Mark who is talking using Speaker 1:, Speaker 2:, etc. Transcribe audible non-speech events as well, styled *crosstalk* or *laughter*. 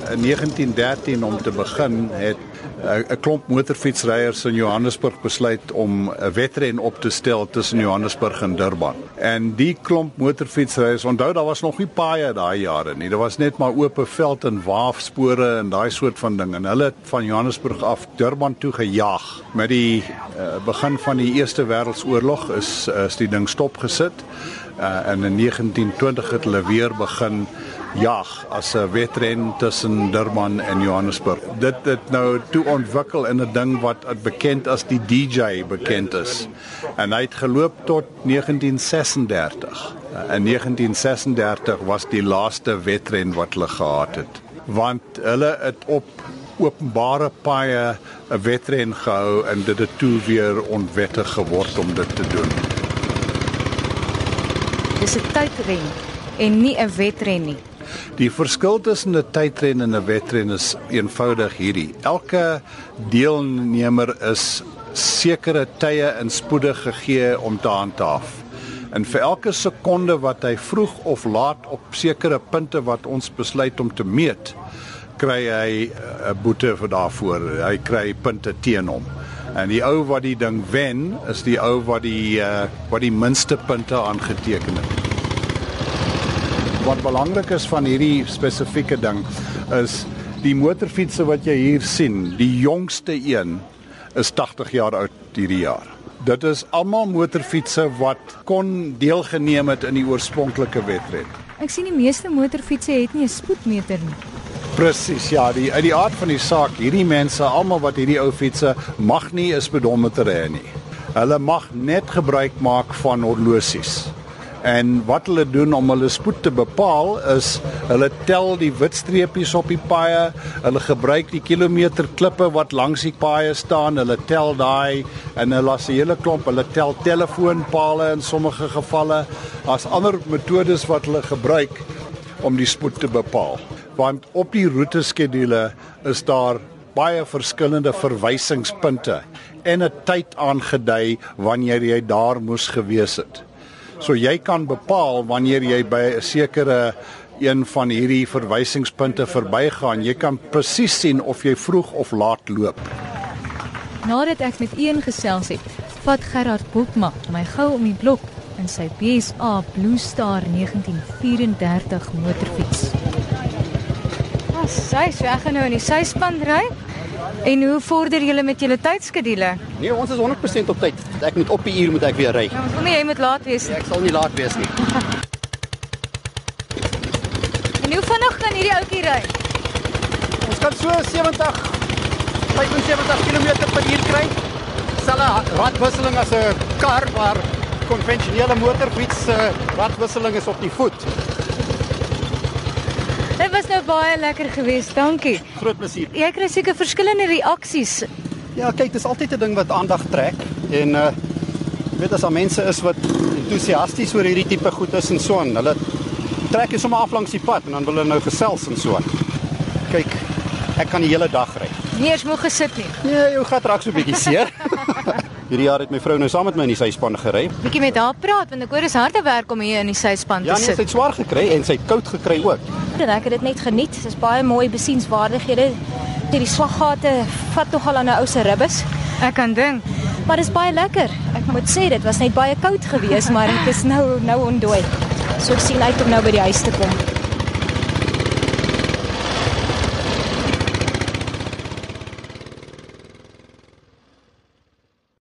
Speaker 1: in 1913 om te begin het 'n klomp motorfietsryers in Johannesburg besluit om 'n wedren op te stel tussen Johannesburg en Durban. En die klomp motorfietsryers, onthou daar was nog nie paaie daai jare nie. Daar was net maar oop veld en waafspore en daai soort van ding en hulle het van Johannesburg af Durban toe gejaag. Met die uh, begin van die Eerste Wêreldoorlog is is die ding stopgesit. Uh, en in 1920 het hulle weer begin jag as 'n wedren tussen Durban en Johannesburg. Dit het nou toe ontwikkel in 'n ding wat bekend as die DJ bekend is. En hy het geloop tot 1936. In 1936 was die laaste wedren wat hulle gehad het. Want hulle het op openbare paaie 'n wedren gehou en dit het toe weer onwettig geword om dit te doen.
Speaker 2: Dis 'n tydren en nie 'n wedren nie.
Speaker 1: Die verskil tussen 'n tydren en 'n wedren is eenvoudig hierdie. Elke deelnemer is sekere tye en spoede gegee om te handhaaf. En vir elke sekonde wat hy vroeg of laat op sekere punte wat ons besluit om te meet, kry hy 'n boete vir daarvoor. Hy kry punte teen hom. En die ou wat die ding wen, is die ou wat die uh, wat die minste punte aangeteken het wat belangrik is van hierdie spesifieke ding is die motorfietsse wat jy hier sien, die jongste een is 80 jaar oud hierdie jaar. Dit is almal motorfietsse wat kon deelgeneem het in die oorspronklike wedren.
Speaker 2: Ek sien die meeste motorfietsse het nie 'n spoedmeter nie.
Speaker 1: Presies, ja, die uit die aard van die saak, hierdie mense, almal wat hierdie ou fietsse mag nie 'n speedometer hê nie. Hulle mag net gebruik maak van horlosies. En wat hulle doen om hulle spoed te bepaal is hulle tel die wit streepies op die paaie, hulle gebruik die kilometer klippe wat langs die paaie staan, hulle tel daai en hulle las 'n hele klomp, hulle tel telefoonpale in sommige gevalle as ander metodes wat hulle gebruik om die spoed te bepaal. Want op die roeteskedule is daar baie verskillende verwysingspunte en 'n tyd aangedui wanneer jy daar moes gewees het. So jy kan bepaal wanneer jy by 'n sekere een van hierdie verwysingspunte verbygaan. Jy kan presies sien of jy vroeg of laat loop.
Speaker 2: Nadat ek met een gesels het, vat Gerard Botma my gou om die blok in sy BSA Blue Star 1934 motorfiets. As sy sê gaan nou in die syspan ry, En hoe vorder julle met julle tydskedule?
Speaker 3: Nee, ons is 100% op tyd. Ek moet op die uur moet ek weer ry.
Speaker 2: Ja, ons wil nie jy moet laat wees
Speaker 3: nie. Ek sal nie laat wees nie. *laughs*
Speaker 2: en hoe vinnig kan hierdie ouetjie ry?
Speaker 3: Ons kan so 70 75 km/h kry. Selfe radwisseling as 'n kar, maar konvensionele motorfiets se radwisseling is op die voet.
Speaker 2: Dit was nou baie lekker geweest. Dankie.
Speaker 3: Groot plesier.
Speaker 2: Jy kry seker verskillende reaksies.
Speaker 3: Ja, kyk, dis altyd 'n ding wat aandag trek en uh weet as daar mense is wat entoesiasties oor hierdie tipe goed is en so aan, hulle trek jy sommer af langs die pad en dan wil hulle nou gesels en so aan. Kyk, ek kan die hele dag ry.
Speaker 2: Nie eens moeg gesit nie.
Speaker 3: Nee, jou gat raak so 'n bietjie seer. *laughs* Hierdie jaar het my vrou nou saam met my in die syspan gery.
Speaker 2: Bietjie met haar praat want ek hoor dis harde werk om hier in die syspan
Speaker 3: ja,
Speaker 2: te
Speaker 3: nee, sit. Ja, sy het swaar gekry en sy het koud gekry ook.
Speaker 4: En ek het dit net geniet. Dit is baie mooi besienswaardighede. Hierdie slaggate vat tog al aan 'n ou se ribbes.
Speaker 2: Ek kan dink,
Speaker 4: maar dit is baie lekker. Ek moet sê dit was net baie koud geweest, maar ek is nou nou ondooi. So ek sien uit om nou by die huis te kom.